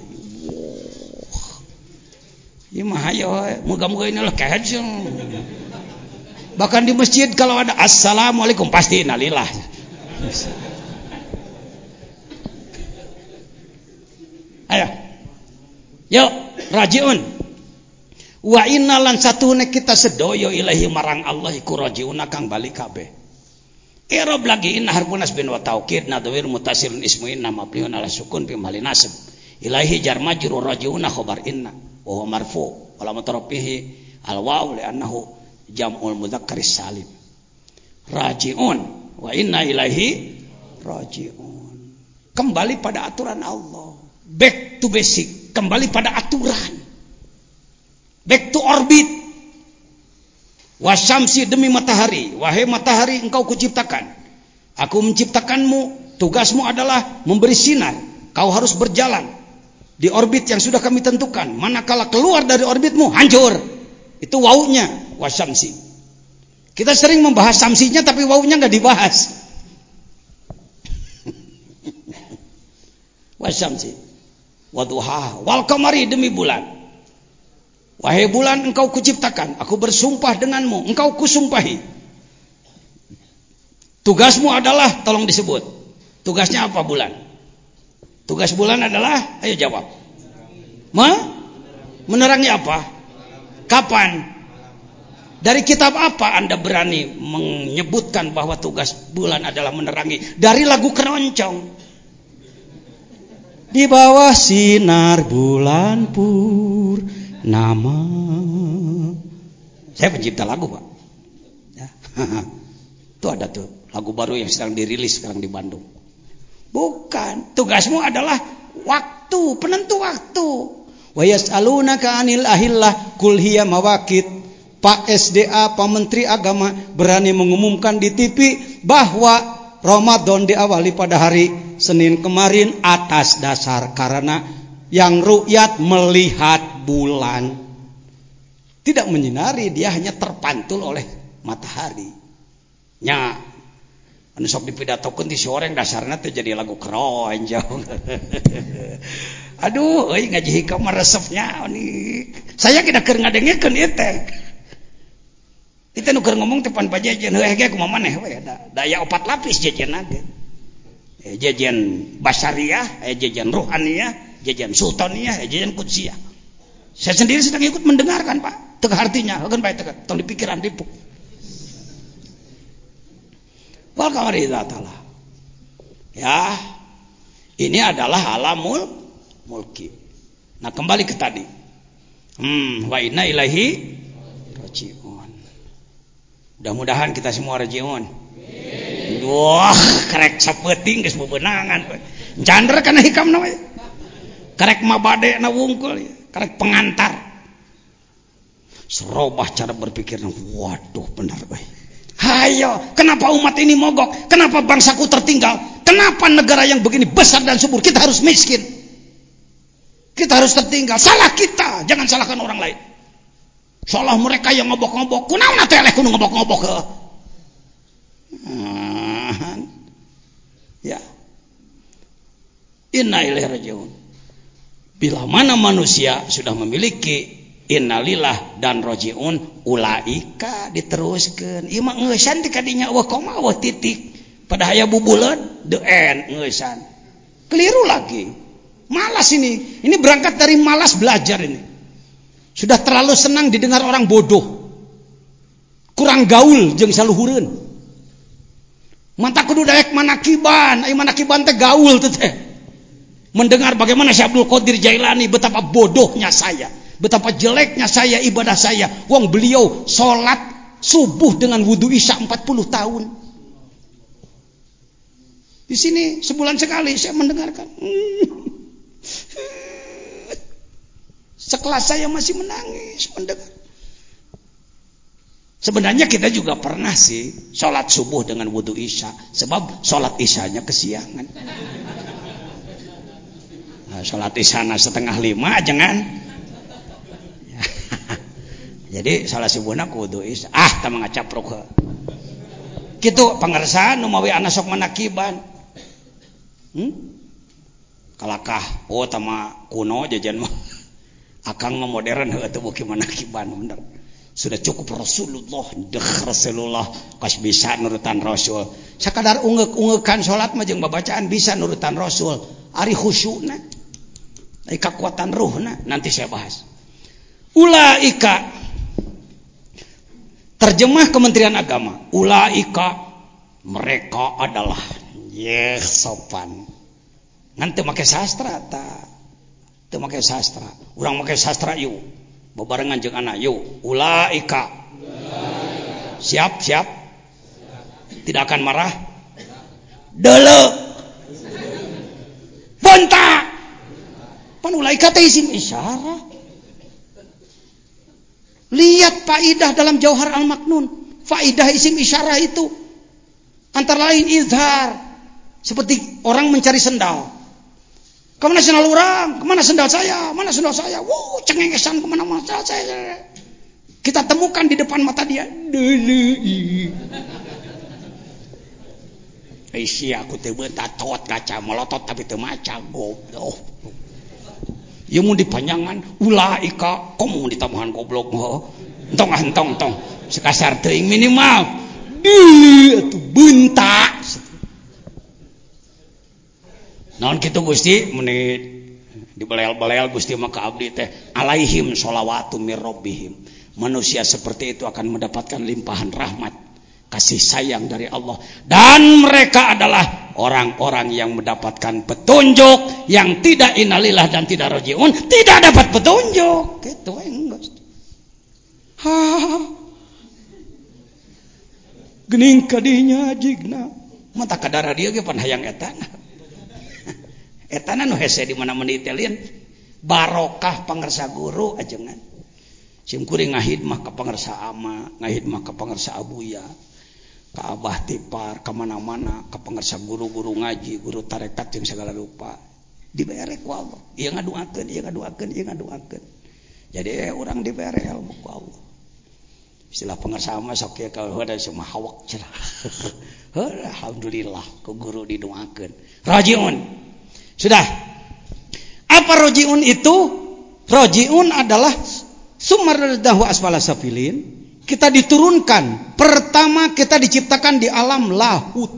Ya moga-moga inilah kehajung. Bahkan di masjid kalau ada assalamualaikum pasti innalillah. Ayo. Yuk, rajiun. Wa innalan nek kita sedoyo ilahi marang Allah iku rajiun kang balik kabeh. Irob lagi inna harfunas bin wa taukid nadwir mutasirun ismu inna mabliun ala sukun fi mali nasib. Ilahi jar majru rajiuna khobar inna wa marfu wala mutarafihi al waw li annahu jam'ul mudzakkaris salim. Rajiun wa inna ilahi rajiun. Kembali pada aturan Allah back to basic, kembali pada aturan. Back to orbit. Wasyamsi demi matahari, wahai matahari engkau kuciptakan. Aku menciptakanmu, tugasmu adalah memberi sinar. Kau harus berjalan di orbit yang sudah kami tentukan. Manakala keluar dari orbitmu, hancur. Itu waunya, wasyamsi. Kita sering membahas samsinya tapi waunya nggak dibahas. [laughs] wasyamsi waduha wal kamari demi bulan wahai bulan engkau kuciptakan aku bersumpah denganmu engkau kusumpahi tugasmu adalah tolong disebut tugasnya apa bulan tugas bulan adalah ayo jawab. Ma? menerangi apa? Kapan? Dari kitab apa anda berani menyebutkan bahwa tugas bulan adalah menerangi? Dari lagu keroncong. Di bawah sinar bulan pur nama. Saya pencipta lagu pak. Ya. [laughs] itu ada tuh lagu baru yang sedang dirilis sekarang di Bandung bukan. Tugasmu adalah waktu penentu waktu. Wa yas'alunaka anil ahillah kul hiya mawakit. Pak SDA Pak Menteri Agama berani mengumumkan di TV bahwa Ramadan diawali pada hari Senin kemarin atas dasar karena yang rukyat melihat bulan. Tidak menyinari dia hanya terpantul oleh matahari. Nya Anu sok dipidatokeun ti soreng dasarna teh jadi lagu keron. [laughs] Aduh, euy ngaji hikam resepnya. Saya kira keur ngadengekeun ieu teh. Kita nu keur ngomong teh pan pajajan heuh ge kumaha maneh we da. Daya opat lapis jajan ge. Eh, jajan basariah, eh, jajan ruhaniyah, jajan sultaniyah, eh, jajan kudsiyah. Saya sendiri sedang ikut mendengarkan, Pak. teu artinya, kan bae teu tong dipikiran dipuk. Wal kamari ta'ala ya ini adalah alamul mulki nah kembali ke tadi hmm wa inna ilahi rajiun Mudah-mudahan kita semua rajiun. Wah, karek sapeting geus bebenangan. Jander kana hikam na we. Karek mabade na wungkul, karek pengantar. Serobah cara berpikir, waduh benar we. Hayo, kenapa umat ini mogok? Kenapa bangsaku tertinggal? Kenapa negara yang begini besar dan subur kita harus miskin? Kita harus tertinggal. Salah kita, jangan salahkan orang lain. Salah mereka yang ngobok-ngobok. Kunaon atuh eleh kudu ngobok-ngobok ke? Hmm. Ya. Inna ilaihi. Bila mana manusia sudah memiliki innalillah dan rojiun ulaika diteruskan ieu mah ngeusan di kadinya wah koma wah titik. Pada haya bubulan the end ngeusan. Keliru lagi. Malas ini. Ini berangkat dari malas belajar ini. Sudah terlalu senang didengar orang bodoh. Kurang gaul jeung saluhureun. Mata kudu daek manakiban. Ai manakiban teh gaul teh. Mendengar bagaimana Syekh Abdul Qadir Jailani betapa bodohnya saya Betapa jeleknya saya ibadah saya. Wong beliau sholat subuh dengan wudhu isya 40 tahun. Di sini sebulan sekali saya mendengarkan. [laughs] Sekelas saya masih menangis mendengar. Sebenarnya kita juga pernah sih sholat subuh dengan wudhu isya. Sebab sholat isyanya kesiangan. Nah, sholat isyana setengah lima jangan jadi salah buana kudu is ah tama ngacapruk he kitu pangersan nu mawi anak sok manakiban. Hmm? kalakah? Oh tama kuno jajan mah. [laughs] Akang mah modern heuh teu beuki manakiban bener. Sudah cukup Rasulullah deh Rasulullah. Kas bisa nurutan Rasul. Sakadar ungek-ungekan salat mah jeung babacaan bisa nurutan Rasul. Ari khusyukna. Ari kekuatan ruhna. Nanti saya bahas. Ulaika Terjemah Kementerian Agama, ulaika mereka adalah yes sopan. Nanti pakai sastra ta. Teu make sastra. Urang make sastra yuk. Bebarengan jeung anak yuk. Ulaika. Siap, siap. Tidak akan marah. Dele. Bontak. Pan ulaika teh isim isyarah. Lihat faidah dalam Jauhar Al-Maknun. Faidah isim isyarah itu. Antara lain izhar. Seperti orang mencari sendal. Ke mana sendal orang? Ke mana sendal saya? Mana sendal saya? Wow, cengengesan ke mana-mana saya. Kita temukan di depan mata dia. Isi aku teu tot kaca melotot tapi teu maca goblok. Ieu mun dipanjangan ulaika komo ditambahan goblok mah. Entong ah entong entong. Sekasar teuing minimal. Di atuh bentak. Naon kitu Gusti menit dibelel-belel Gusti maka abdi teh alaihim sholawatu mir. Manusia seperti itu akan mendapatkan limpahan rahmat kasih sayang dari Allah. Dan mereka adalah orang-orang yang mendapatkan petunjuk yang tidak inalilah dan tidak rojiun tidak dapat petunjuk. Gitu enggak. Gening kadinya jigna. Mata kadara dia ge pan hayang etana. [laughs] Etana nu hese di mana menitelin barokah pangersa guru ajengan simkuring ngahidmah ka pangersa ama ngahidmah ka pangersa abuya Abah tipar kemana-mana ke pengersa guru-guru ngaji guru tarekat yang segala lupa dibere ku Allah. Ia ngaduakan ia ngaduakan ia ngaduakan jadi eh, orang dibere ilmu ku Allah. Istilah pengersa mah sok ya kalau ada semua hawak cerah [laughs] alhamdulillah ku guru didoakan rajiun sudah. Apa rojiun itu? Rojiun adalah sumar dahwa asfala safilin. Kita diturunkan. Pertama kita diciptakan di alam lahut.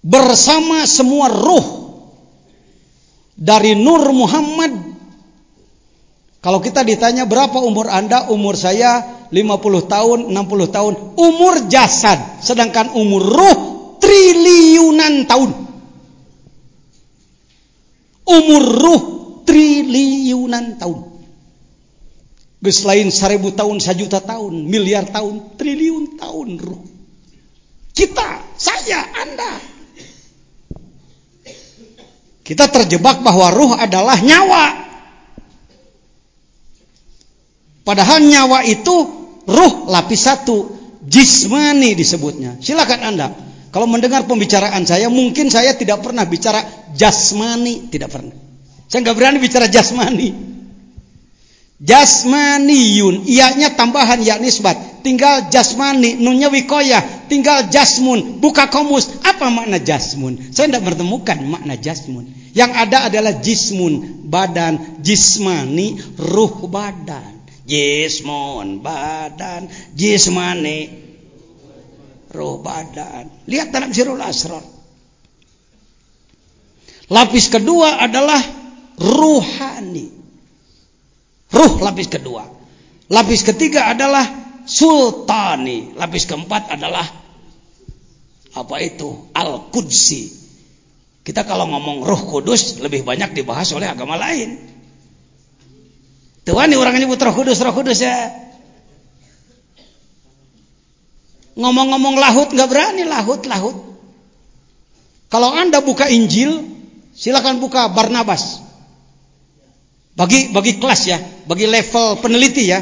Bersama semua ruh dari Nur Muhammad. Kalau kita ditanya berapa umur Anda? Umur saya 50 tahun, 60 tahun. Umur jasad. Sedangkan umur ruh triliunan tahun. Umur ruh triliunan tahun. Gus lain seribu tahun, sejuta tahun, miliar tahun, triliun tahun ruh. Kita, saya, Anda. Kita terjebak bahwa ruh adalah nyawa. Padahal nyawa itu Ruh lapis satu, jismani disebutnya. Silakan Anda. Kalau mendengar pembicaraan saya, mungkin saya tidak pernah bicara jasmani, tidak pernah. Saya nggak berani bicara jasmani. Jasmaniyun, ianya tambahan ya nisbat. Tinggal jasmani, nunnya wikoyah. Tinggal jasmun, buka komus. Apa makna jasmun? Saya tidak menemukan makna jasmun. Yang ada adalah jismun, badan. Jismani, ruh badan. Jismun, badan. Jismani, ruh badan. Lihat dalam sirul asrar. Lapis kedua adalah ruhani. Ruh lapis kedua. Lapis ketiga adalah sultani. Lapis keempat adalah apa itu? Al-Qudsi. Kita kalau ngomong roh kudus lebih banyak dibahas oleh agama lain. Tuhan orang nyebut roh kudus, roh kudus ya. Ngomong-ngomong lahut nggak berani lahut, lahut. Kalau anda buka Injil, silakan buka Barnabas. Bagi bagi kelas ya, bagi level peneliti ya.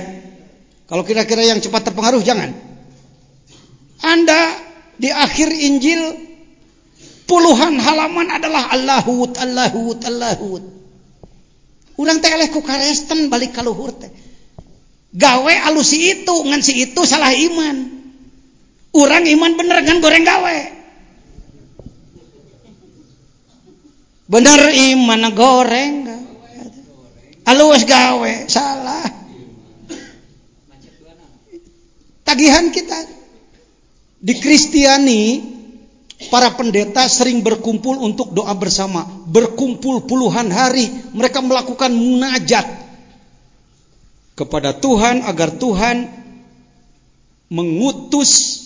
Kalau kira-kira yang cepat terpengaruh jangan. Anda di akhir Injil puluhan halaman adalah Allahut Allahut Allahut. Urang teh eleh ku karesten balik ka luhur teh. Gawe alusi itu ngan si itu salah iman. Urang iman bener ngan goreng gawe. Bener iman goreng halus gawe salah. Tagihan kita. Di Kristiani para pendeta sering berkumpul untuk doa bersama. Berkumpul puluhan hari mereka melakukan munajat kepada Tuhan agar Tuhan mengutus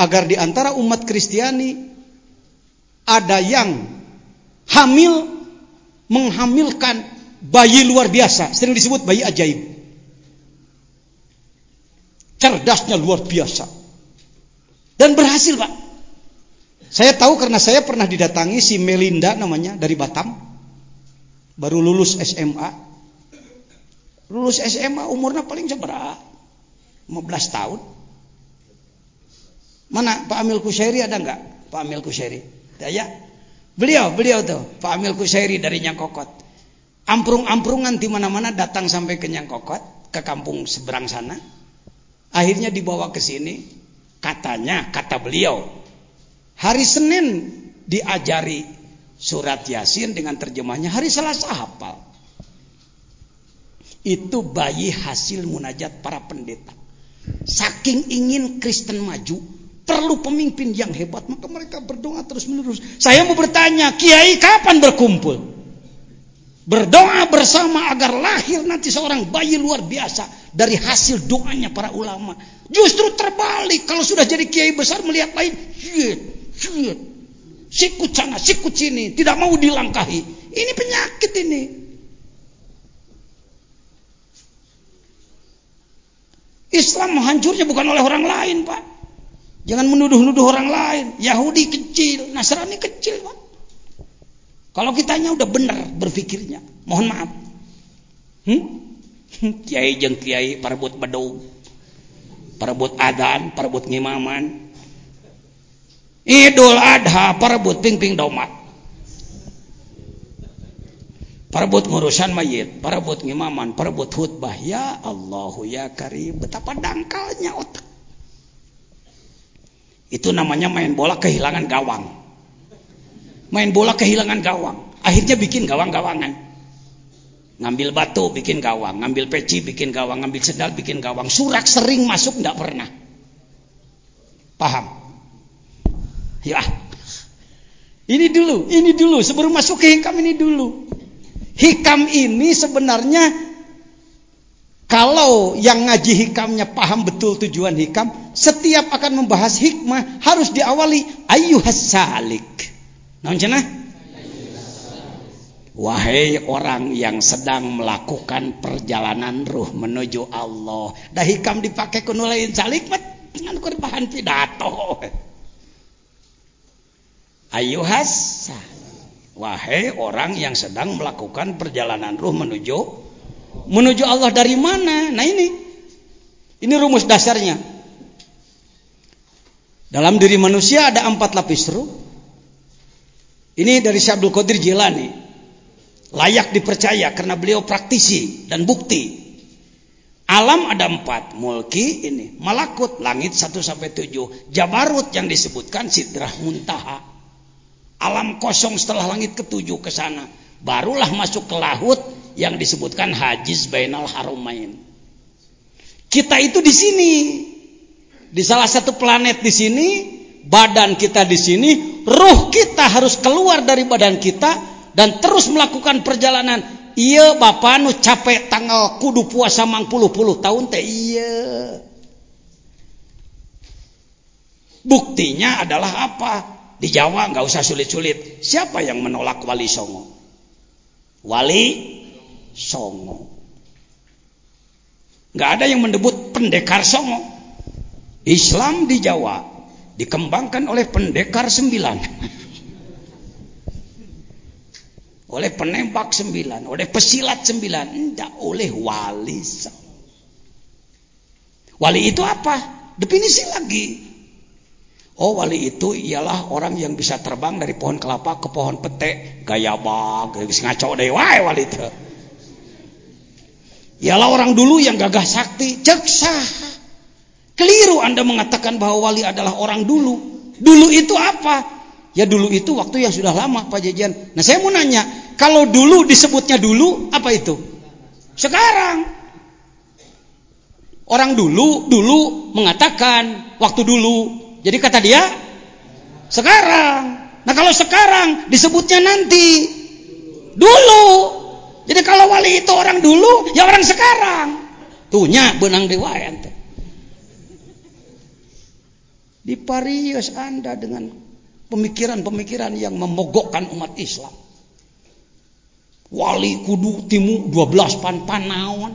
agar di antara umat Kristiani ada yang hamil menghamilkan bayi luar biasa, sering disebut bayi ajaib. Cerdasnya luar biasa. Dan berhasil, Pak. Saya tahu karena saya pernah didatangi si Melinda namanya dari Batam. Baru lulus SMA. Lulus SMA umurnya paling seberapa? 15 tahun. Mana Pak Amil Kusairi ada enggak? Pak Amil Kusairi. Ya, Beliau, beliau tuh, Pak Amil Kusairi dari Nyangkokot. Amprung-amprungan di mana-mana datang sampai ke Nyangkokot, ke kampung seberang sana. Akhirnya dibawa ke sini, katanya, kata beliau, hari Senin diajari surat Yasin dengan terjemahnya, hari Selasa hafal. Itu bayi hasil munajat para pendeta. Saking ingin Kristen maju, perlu pemimpin yang hebat. Maka mereka berdoa terus menerus saya mau bertanya kiai kapan berkumpul? Berdoa bersama agar lahir nanti seorang bayi luar biasa dari hasil doanya para ulama. Justru terbalik. Kalau sudah jadi kiai besar melihat lain shit shit sikut sana sikut sini. Tidak mau dilangkahi. Ini penyakit ini. Islam hancurnya bukan oleh orang lain pak Jangan menuduh-nuduh orang lain. Yahudi kecil, Nasrani kecil, Pak. Kalau kitanya udah benar berpikirnya, mohon maaf. Hmm? [laughs] Kiai jeng kiai parebut bedung. Parebut adan, parebut ngimaman. Idul Adha parebut ping-ping domat. Parebut ngurusan mayit, parebut ngimaman, parebut khutbah. Ya Allahu ya Karim, betapa dangkalnya otak. Itu namanya main bola kehilangan gawang. Main bola kehilangan gawang. Akhirnya bikin gawang-gawangan. Ngambil batu bikin gawang, ngambil peci bikin gawang, ngambil sendal bikin gawang. Surak sering masuk tidak pernah. Paham? Ya. Ini dulu, ini dulu sebelum masuk ke hikam ini dulu. Hikam ini sebenarnya kalau yang ngaji hikamnya paham betul tujuan hikam, setiap akan membahas hikmah harus diawali ayyuhas salik. Naon cenah? Wahai orang yang sedang melakukan perjalanan ruh menuju Allah. Dah hikam dipakai kuno lain salik dengan bahan pidato. Ayuhas Wahai orang yang sedang melakukan perjalanan ruh menuju Menuju Allah dari mana? Nah ini. Ini rumus dasarnya. Dalam diri manusia ada empat lapis ruh. Ini dari Syabdul Qadir Jilani. Layak dipercaya karena beliau praktisi dan bukti. Alam ada empat. Mulki ini. Malakut langit satu sampai tujuh. Jabarut yang disebutkan sidrah muntaha. Alam kosong setelah langit ketujuh ke sana. Barulah masuk ke laut yang disebutkan hajiz bainal harumain. Kita itu di sini. Di salah satu planet di sini, badan kita di sini, ruh kita harus keluar dari badan kita dan terus melakukan perjalanan. Iya bapak nu capek tanggal kudu puasa mang puluh puluh tahun teh iya. Buktinya adalah apa? Di Jawa nggak usah sulit-sulit. Siapa yang menolak Wali Songo? Wali Songo. Nggak ada yang mendebut pendekar Songo. Islam di Jawa dikembangkan oleh pendekar sembilan. [laughs] oleh penembak sembilan, oleh pesilat sembilan, tidak oleh wali. Wali itu apa? Definisi lagi. Oh wali itu ialah orang yang bisa terbang dari pohon kelapa ke pohon pete, gaya bag, ngaco deh, wae wali itu. Ialah orang dulu yang gagah sakti, cek Keliru Anda mengatakan bahwa wali adalah orang dulu. Dulu itu apa? Ya dulu itu waktu yang sudah lama Pak Jajan. Nah saya mau nanya, kalau dulu disebutnya dulu, apa itu? Sekarang. Orang dulu, dulu mengatakan waktu dulu. Jadi kata dia, sekarang. Nah kalau sekarang disebutnya nanti. Dulu. Jadi kalau wali itu orang dulu, ya orang sekarang. Tuhnya benang dewa ente. Diparius Anda dengan pemikiran-pemikiran yang memogokkan umat Islam. Wali kudu timu 12 pan panawan.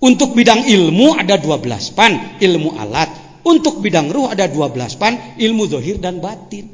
Untuk bidang ilmu ada 12 pan ilmu alat. Untuk bidang ruh ada 12 pan ilmu zohir dan batin.